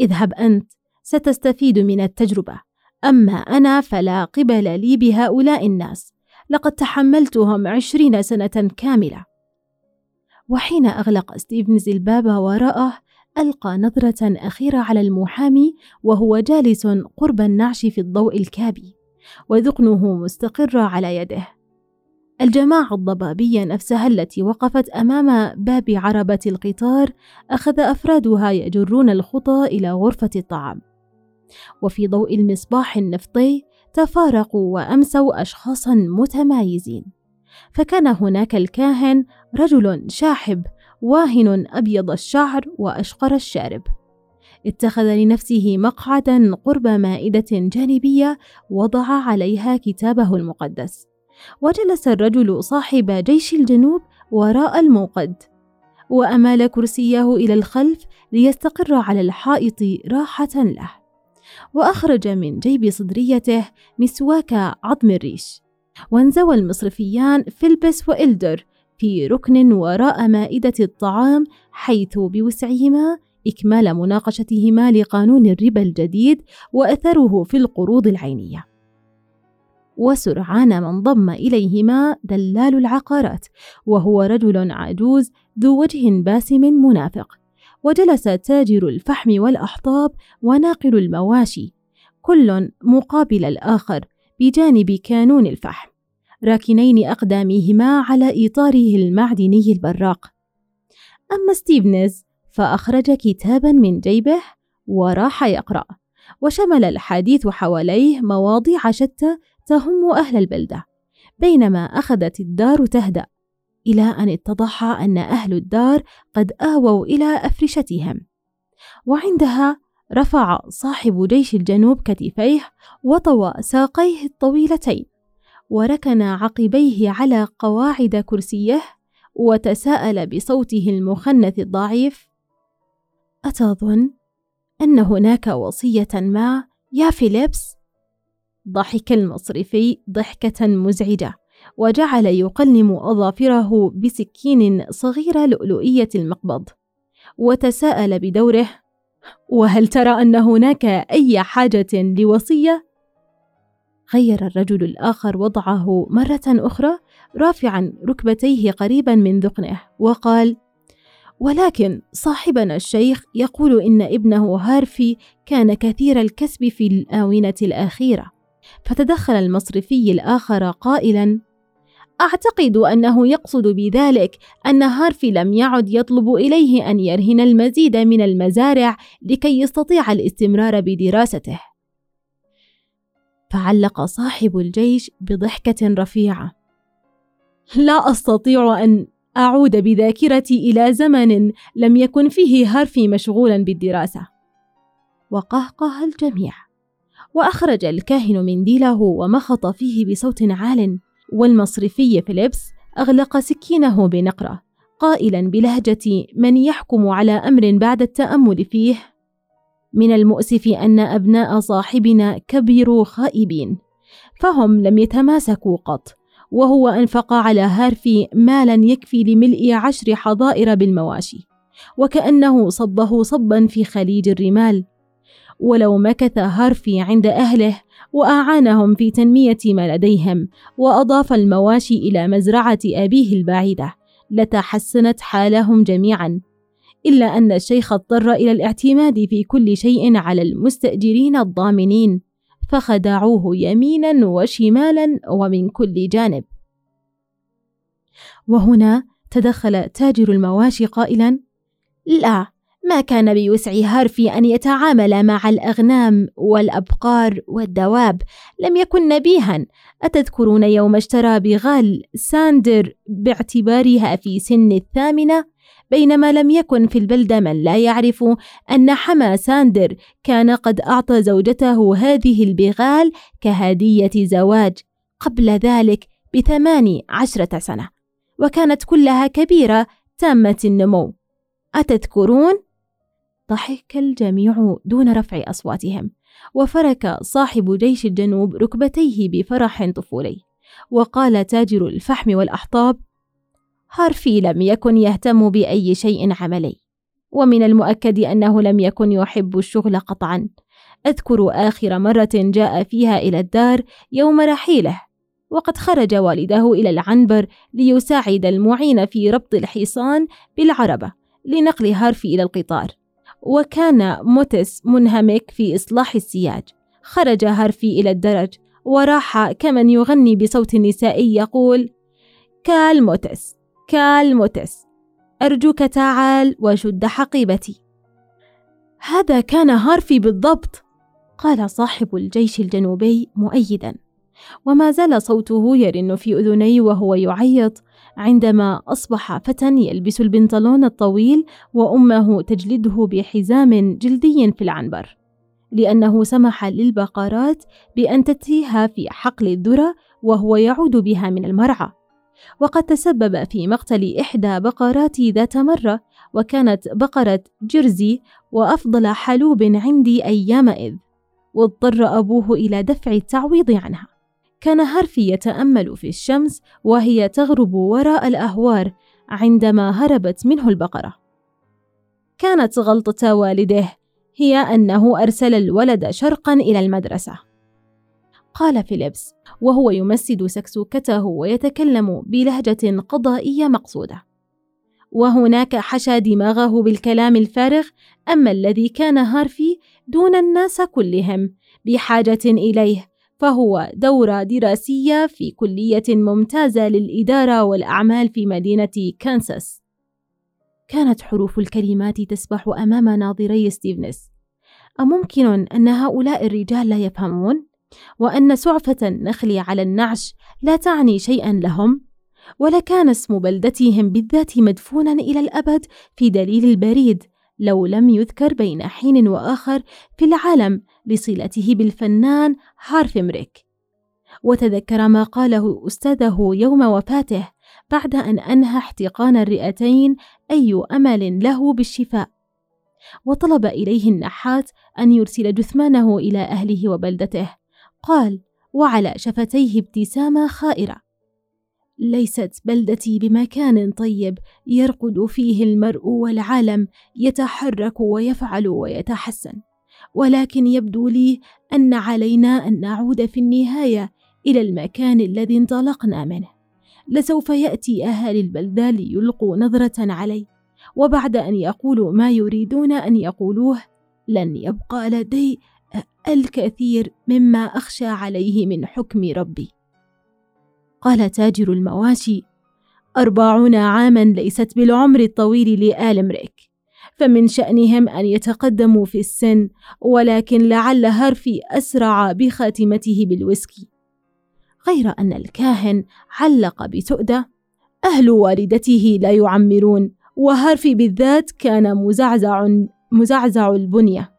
اذهب أنت. ستستفيد من التجربة. أما أنا فلا قبل لي بهؤلاء الناس. لقد تحملتهم عشرين سنة كاملة. وحين أغلق ستيفنز الباب وراءه ألقى نظرة أخيرة على المحامي وهو جالس قرب النعش في الضوء الكابي وذقنه مستقرة على يده. الجماعة الضبابية نفسها التي وقفت أمام باب عربة القطار أخذ أفرادها يجرون الخطى إلى غرفة الطعام. وفي ضوء المصباح النفطي تفارقوا وأمسوا أشخاصا متمايزين. فكان هناك الكاهن رجل شاحب واهن أبيض الشعر وأشقر الشارب. اتخذ لنفسه مقعدا قرب مائدة جانبية وضع عليها كتابه المقدس. وجلس الرجل صاحب جيش الجنوب وراء الموقد. وأمال كرسيه إلى الخلف ليستقر على الحائط راحة له. وأخرج من جيب صدريته مسواك عظم الريش وانزوى المصرفيان فيلبس وإلدر في ركن وراء مائدة الطعام حيث بوسعهما إكمال مناقشتهما لقانون الربا الجديد وأثره في القروض العينية. وسرعان ما انضم إليهما دلال العقارات وهو رجل عجوز ذو وجه باسم منافق وجلس تاجر الفحم والأحطاب وناقل المواشي كل مقابل الآخر بجانب كانون الفحم راكنين أقدامهما على إطاره المعدني البراق. أما ستيفنز فأخرج كتابا من جيبه وراح يقرأ وشمل الحديث حواليه مواضيع شتى تهم أهل البلدة بينما أخذت الدار تهدأ. إلى أن اتضح أن أهل الدار قد آووا إلى أفرشتهم وعندها رفع صاحب جيش الجنوب كتفيه وطوى ساقيه الطويلتين وركن عقبيه على قواعد كرسيه وتساءل بصوته المخنث الضعيف أتظن أن هناك وصية ما يا فيليبس؟ ضحك المصرفي ضحكة مزعجة وجعل يقلم أظافره بسكين صغيرة لؤلؤية المقبض وتساءل بدوره وهل ترى أن هناك أي حاجة لوصية؟ غير الرجل الآخر وضعه مرة أخرى رافعا ركبتيه قريبا من ذقنه وقال ولكن صاحبنا الشيخ يقول إن ابنه هارفي كان كثير الكسب في الآونة الأخيرة فتدخل المصرفي الآخر قائلا أعتقد أنه يقصد بذلك أن هارفي لم يعد يطلب إليه أن يرهن المزيد من المزارع لكي يستطيع الاستمرار بدراسته. فعلق صاحب الجيش بضحكة رفيعة. لا أستطيع أن أعود بذاكرتي إلى زمن لم يكن فيه هارفي مشغولا بالدراسة. وقهقه الجميع. وأخرج الكاهن منديله ومخط فيه بصوت عال. والمصرفي فيليبس أغلق سكينه بنقرة قائلا بلهجة من يحكم على أمر بعد التأمل فيه من المؤسف أن أبناء صاحبنا كبروا خائبين فهم لم يتماسكوا قط وهو أنفق على هارفي مالا يكفي لملء عشر حظائر بالمواشي وكأنه صبه صبا في خليج الرمال. ولو مكث هارفي عند أهله وأعانهم في تنمية ما لديهم وأضاف المواشي إلى مزرعة أبيه البعيدة لتحسنت حالهم جميعا. إلا أن الشيخ اضطر إلى الاعتماد في كل شيء على المستأجرين الضامنين فخدعوه يمينا وشمالا ومن كل جانب. وهنا تدخل تاجر المواشي قائلا لا ما كان بوسع هارفي أن يتعامل مع الأغنام والأبقار والدواب لم يكن نبيها. أتذكرون يوم اشترى بغال ساندر باعتبارها في سن الثامنة؟ بينما لم يكن في البلدة من لا يعرف أن حما ساندر كان قد أعطى زوجته هذه البغال كهدية زواج قبل ذلك بثمان عشرة سنة وكانت كلها كبيرة تامة النمو. أتذكرون؟ ضحك الجميع دون رفع أصواتهم. وفرك صاحب جيش الجنوب ركبتيه بفرح طفولي. وقال تاجر الفحم والأحطاب هارفي لم يكن يهتم بأي شيء عملي. ومن المؤكد أنه لم يكن يحب الشغل قطعا. أذكر آخر مرة جاء فيها إلى الدار يوم رحيله وقد خرج والده إلى العنبر ليساعد المعين في ربط الحصان بالعربة لنقل هارفي إلى القطار. وكان موتس منهمك في إصلاح السياج. خرج هارفي إلى الدرج وراح كمن يغني بصوت نسائي يقول كال موتس كال موتس أرجوك تعال وشد حقيبتي. هذا كان هارفي بالضبط. قال صاحب الجيش الجنوبي مؤيدا. وما زال صوته يرن في أذني وهو يعيط عندما أصبح فتى يلبس البنطلون الطويل وأمه تجلده بحزام جلدي في العنبر لأنه سمح للبقرات بأن تتيها في حقل الذرة وهو يعود بها من المرعى. وقد تسبب في مقتل إحدى بقراتي ذات مرة وكانت بقرة جرزي وأفضل حلوب عندي أيامئذ واضطر أبوه إلى دفع التعويض عنها. كان هارفي يتأمل في الشمس وهي تغرب وراء الأهوار عندما هربت منه البقرة. كانت غلطة والده هي أنه أرسل الولد شرقا إلى المدرسة. قال فيليبس وهو يمسد سكسوكته ويتكلم بلهجة قضائية مقصودة. وهناك حشى دماغه بالكلام الفارغ أما الذي كان هارفي دون الناس كلهم بحاجة إليه فهو دورة دراسية في كلية ممتازة للإدارة والأعمال في مدينة كانساس كانت حروف الكلمات تسبح أمام ناظري ستيفنس أممكن أن هؤلاء الرجال لا يفهمون؟ وأن سعفة النخل على النعش لا تعني شيئا لهم؟ ولكان اسم بلدتهم بالذات مدفونا إلى الأبد في دليل البريد لو لم يذكر بين حين وآخر في العالم لصلته بالفنان هارفمريك وتذكر ما قاله أستاذه يوم وفاته بعد أن أنهى احتقان الرئتين أي أمل له بالشفاء. وطلب إليه النحات أن يرسل جثمانه إلى أهله وبلدته. قال وعلى شفتيه ابتسامة خائرة. ليست بلدتي بمكان طيب يرقد فيه المرء والعالم يتحرك ويفعل ويتحسن. ولكن يبدو لي أن علينا أن نعود في النهاية إلى المكان الذي انطلقنا منه. لسوف يأتي اهالي البلده ليلقوا نظرة علي وبعد أن يقولوا ما يريدون أن يقولوه لن يبقى لدي الكثير مما أخشى عليه من حكم ربي. قال تاجر المواشي أربعون عاما ليست بالعمر الطويل لآل مريك فمن شأنهم أن يتقدموا في السن ولكن لعل هارفي أسرع بخاتمته بالويسكي غير أن الكاهن علق بتؤدة أهل والدته لا يعمرون وهارفي بالذات كان مزعزع مزعزع البنية.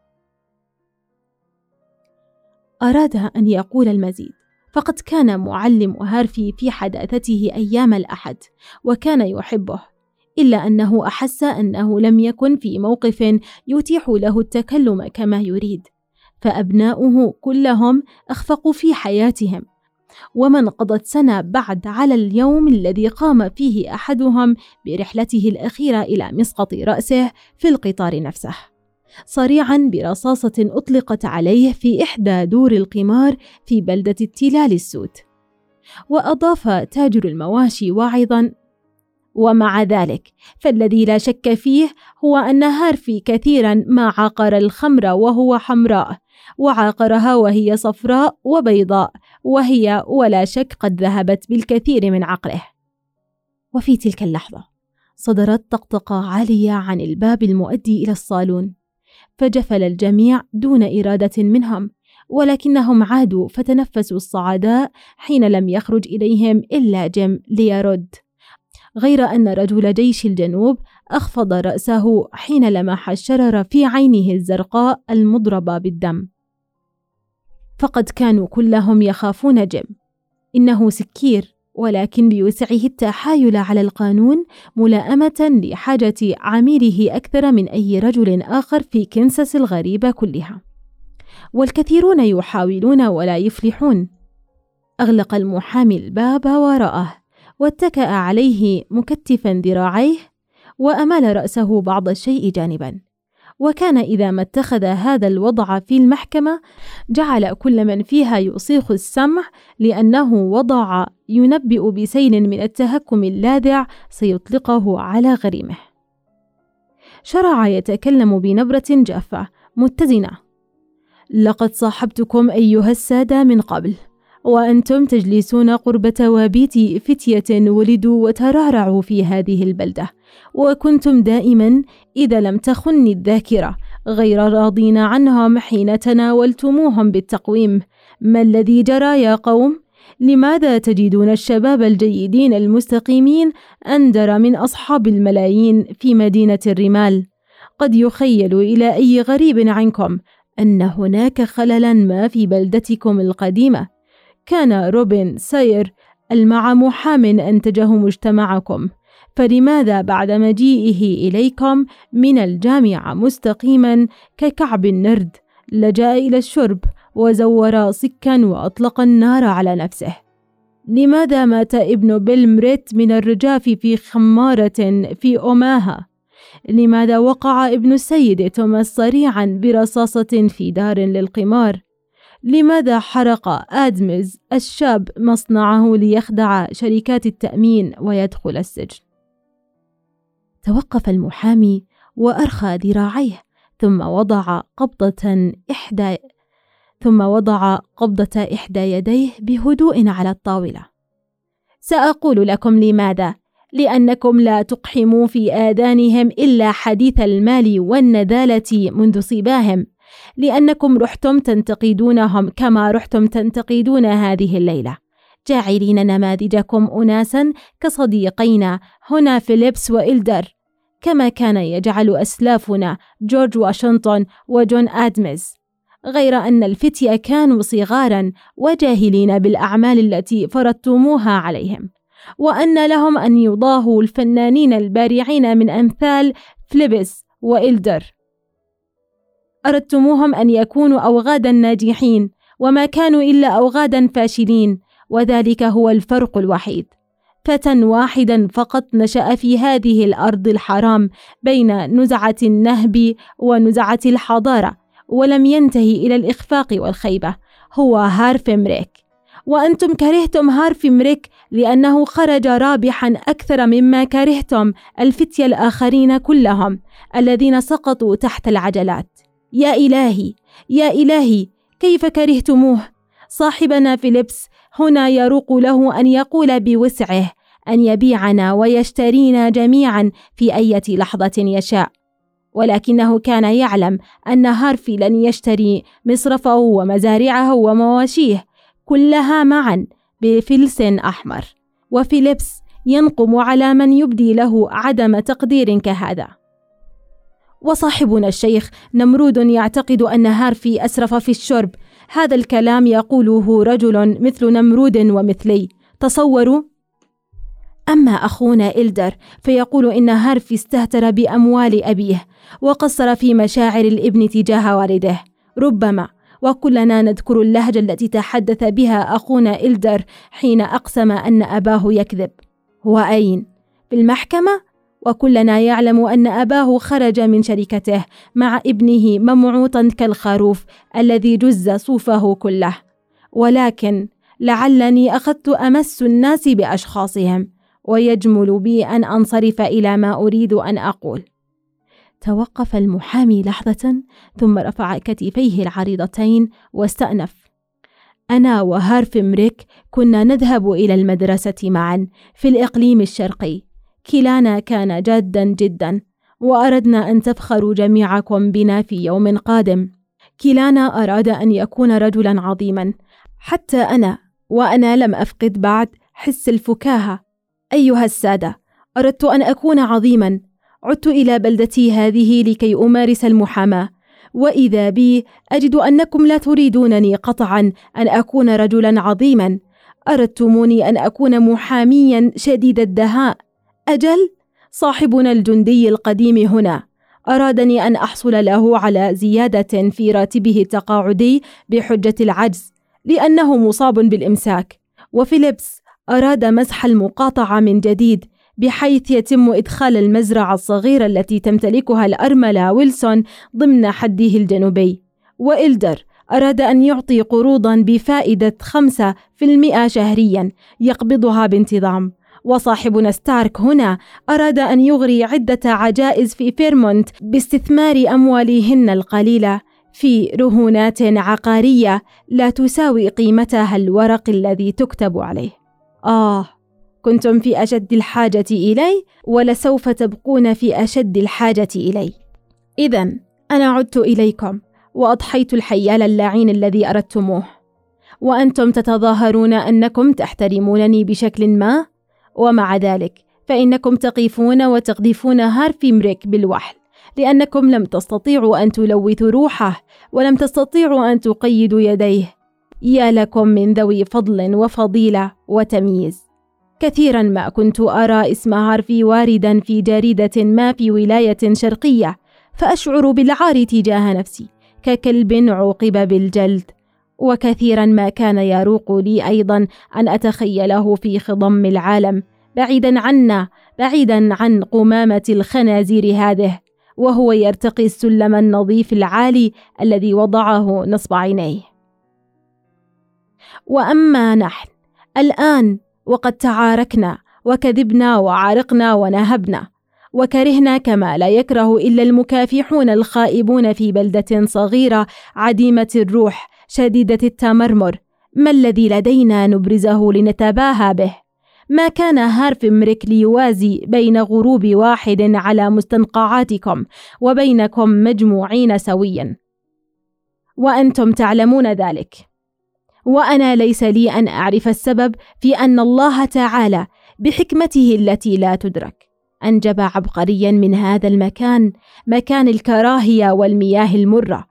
أراد أن يقول المزيد فقد كان معلم هارفي في حداثته أيام الأحد وكان يحبه إلا أنه أحس أنه لم يكن في موقف يتيح له التكلم كما يريد فأبناؤه كلهم أخفقوا في حياتهم ومن قضت سنة بعد على اليوم الذي قام فيه أحدهم برحلته الأخيرة إلى مسقط رأسه في القطار نفسه. صريعا برصاصة أطلقت عليه في إحدى دور القمار في بلدة التلال السود وأضاف تاجر المواشي واعظا ومع ذلك فالذي لا شك فيه هو أن هارفي كثيرا ما عاقر الخمر وهو حمراء وعاقرها وهي صفراء وبيضاء وهي ولا شك قد ذهبت بالكثير من عقله. وفي تلك اللحظة صدرت طقطقة عالية عن الباب المؤدي إلى الصالون. فجفل الجميع دون إرادة منهم ولكنهم عادوا فتنفسوا الصعداء حين لم يخرج إليهم إلا جيم ليرد. غير أن رجل جيش الجنوب أخفض رأسه حين لمح الشرر في عينه الزرقاء المضرجة بالدم. فقد كانوا كلهم يخافون جيم إنه سكير. ولكن بوسعه التحايل على القانون ملائمة لحاجة عميله أكثر من أي رجل آخر في كنساس الغريبة كلها. والكثيرون يحاولون ولا يفلحون. أغلق المحامي الباب وراءه، واتكأ عليه مكتفا ذراعيه، وأمال رأسه بعض الشيء جانبا. وكان إذا ما اتخذ هذا الوضع في المحكمة جعل كل من فيها يصيخ السمع لأنه وضع ينبئ بسيل من التهكم اللاذع سيطلقه على غريمه. شرع يتكلم بنبرة جافة متزنة لقد صاحبتكم أيها السادة من قبل وأنتم تجلسون قرب توابيت فتية ولدوا وترعرعوا في هذه البلدة وكنتم دائما إذا لم تخني الذاكرة غير راضين عنهم حين تناولتموهم بالتقويم. ما الذي جرى يا قوم؟ لماذا تجدون الشباب الجيدين المستقيمين أندر من أصحاب الملايين في مدينة الرمال؟ قد يخيل إلى أي غريب عنكم أن هناك خللا ما في بلدتكم القديمة. كان روبن ساير المع محام أنتجه مجتمعكم. فلماذا بعد مجيئه إليكم من الجامعة مستقيما ككعب النرد لجأ إلى الشرب وزور سكا وأطلق النار على نفسه لماذا مات ابن بيلمريت من الرجاف في خمارة في أوماها؟ لماذا وقع ابن السيد توماس صريعا برصاصة في دار للقمار؟ لماذا حرق آدمز الشاب مصنعه ليخدع شركات التأمين ويدخل السجن؟ توقف المحامي وأرخى ذراعيه ثم وضع قبضة إحدى ثم وضع قبضة إحدى يديه بهدوء على الطاولة. سأقول لكم لماذا، لأنكم لا تقحموا في آذانهم إلا حديث المال والنذالة منذ صباهم، لأنكم رحتم تنتقدونهم كما رحتم تنتقدون هذه الليلة. جاعلين نماذجكم أناسا كصديقينا هنا فيليبس وإلدر كما كان يجعل أسلافنا جورج واشنطن وجون آدمز غير أن الفتية كانوا صغارا وجاهلين بالأعمال التي فرضتموها عليهم وأن لهم أن يضاهوا الفنانين البارعين من أمثال فليبس وإلدر. أردتموهم أن يكونوا أوغادا ناجحين وما كانوا إلا أوغادا فاشلين وذلك هو الفرق الوحيد. فتى واحدا فقط نشأ في هذه الأرض الحرام بين نزعة النهب ونزعة الحضارة ولم ينتهي إلى الإخفاق والخيبة. هو هارفي مريك. وأنتم كرهتم هارفي مريك لأنه خرج رابحا أكثر مما كرهتم الفتية الآخرين كلهم الذين سقطوا تحت العجلات. يا إلهي يا إلهي كيف كرهتموه؟ صاحبنا فيليبس. هنا يروق له أن يقول بوسعه أن يبيعنا ويشترينا جميعا في أية لحظة يشاء. ولكنه كان يعلم أن هارفي لن يشتري مصرفه ومزارعه ومواشيه كلها معا بفلس أحمر. وفيليبس ينقم على من يبدي له عدم تقدير كهذا. وصاحبنا الشيخ نمرود يعتقد أن هارفي أسرف في الشرب. هذا الكلام يقوله رجل مثل نمرود ومثلي تصوروا أما أخونا إلدر فيقول إن هارفي استهتر بأموال أبيه وقصر في مشاعر الإبن تجاه والده ربما وكلنا نذكر اللهجة التي تحدث بها أخونا إلدر حين أقسم أن أباه يكذب هو أين؟ في المحكمة؟ وكلنا يعلم أن أباه خرج من شركته مع ابنه ممعوطا كالخروف الذي جز صوفه كله. ولكن لعلني أخذت أمس الناس بأشخاصهم ويجمل بي أن أنصرف إلى ما أريد أن أقول. توقف المحامي لحظة ثم رفع كتفيه العريضتين واستأنف. أنا وهارف مريك كنا نذهب إلى المدرسة معا في الإقليم الشرقي. كلانا كان جادا جدا وأردنا أن تفخروا جميعكم بنا في يوم قادم. كلانا أراد أن يكون رجلا عظيما. حتى أنا وأنا لم أفقد بعد حس الفكاهة. أيها السادة أردت أن أكون عظيما. عدت إلى بلدتي هذه لكي أمارس المحاماة. وإذا بي أجد أنكم لا تريدونني قطعا أن أكون رجلا عظيما. أردتموني أن أكون محاميا شديد الدهاء. أجل صاحبنا الجندي القديم هنا أرادني أن أحصل له على زيادة في راتبه التقاعدي بحجة العجز لأنه مصاب بالإمساك. وفيليبس أراد مسح المقاطعة من جديد بحيث يتم إدخال المزرعة الصغيرة التي تمتلكها الأرملة ويلسون ضمن حده الجنوبي. وإلدر أراد أن يعطي قروضا بفائدة خمسة في المئة شهريا يقبضها بانتظام. وصاحبنا ستارك هنا أراد أن يغري عدة عجائز في فيرمونت باستثمار أموالهن القليلة في رهونات عقارية لا تساوي قيمتها الورق الذي تكتب عليه. آه، كنتم في أشد الحاجة إلي ولسوف تبقون في أشد الحاجة إلي. إذا أنا عدت إليكم وأضحيت الحيال اللعين الذي أردتموه. وأنتم تتظاهرون أنكم تحترمونني بشكل ما ومع ذلك فإنكم تقيفون وتقذفون هارفي مريك بالوحل لأنكم لم تستطيعوا أن تلوثوا روحه ولم تستطيعوا أن تقيدوا يديه. يا لكم من ذوي فضل وفضيلة وتمييز. كثيرا ما كنت أرى اسم هارفي واردا في جريدة ما في ولاية شرقية فأشعر بالعار تجاه نفسي ككلب عوقب بالجلد. وكثيرا ما كان يروق لي أيضا أن أتخيله في خضم العالم. بعيدا عنا بعيدا عن قمامة الخنازير هذه وهو يرتقي السلم النظيف العالي الذي وضعه نصب عينيه. وأما نحن الآن وقد تعاركنا وكذبنا وعارقنا ونهبنا. وكرهنا كما لا يكره إلا المكافحون الخائبون في بلدة صغيرة عديمة الروح شديدة التمرمر. ما الذي لدينا نبرزه لنتباهى به؟ ما كان هارف مريك ليوازي بين غروب واحد على مستنقعاتكم وبينكم مجموعين سويا؟ وأنتم تعلمون ذلك. وأنا ليس لي أن أعرف السبب في أن الله تعالى بحكمته التي لا تدرك. أنجب عبقريا من هذا المكان مكان الكراهية والمياه المرة.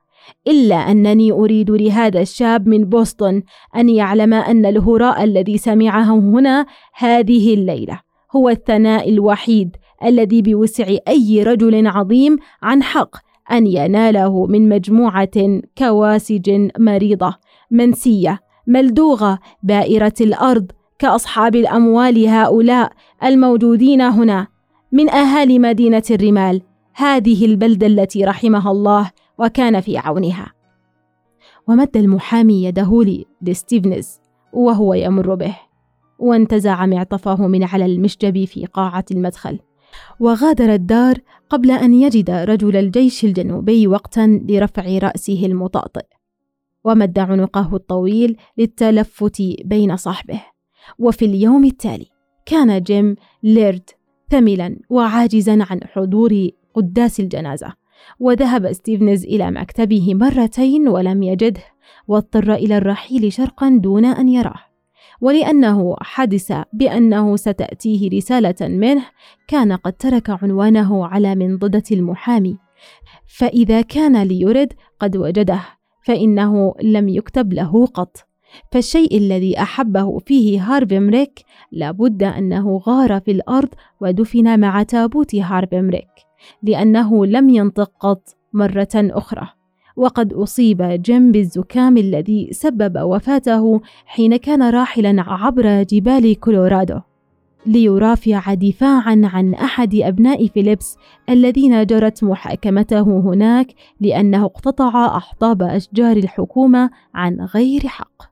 إلا أنني أريد لهذا الشاب من بوسطن أن يعلم أن الهراء الذي سمعه هنا هذه الليلة هو الثناء الوحيد الذي بوسع أي رجل عظيم عن حق أن يناله من مجموعة كواسج مريضة منسية ملدوغة بائرة الأرض كأصحاب الأموال هؤلاء الموجودين هنا. من أهالي مدينة الرمال هذه البلدة التي رحمها الله وكان في عونها. ومد المحامي يده لستيفنز وهو يمر به. وانتزع معطفه من على المشجب في قاعة المدخل. وغادر الدار قبل أن يجد رجل الجيش الجنوبي وقتا لرفع رأسه المطأطئ. ومد عنقه الطويل للتلفت بين صحبه وفي اليوم التالي كان جيم ليرد ثملا وعاجزا عن حضور قداس الجنازة. وذهب ستيفنز إلى مكتبه مرتين ولم يجده واضطر إلى الرحيل شرقا دون أن يراه. ولأنه حدث بأنه ستأتيه رسالة منه كان قد ترك عنوانه على منضدة المحامي. فإذا كان ليرد قد وجده فإنه لم يكتب له قط. فالشيء الذي أحبه فيه هارفي مريك لابد أنه غار في الأرض ودفن مع تابوت هارفي مريك لأنه لم ينطق قط مرة أخرى. وقد أصيب جيم بالزكام الذي سبب وفاته حين كان راحلا عبر جبال كولورادو. ليرافع دفاعا عن أحد أبناء فيليبس الذين جرت محاكمته هناك لأنه اقتطع أحطاب أشجار الحكومة عن غير حق.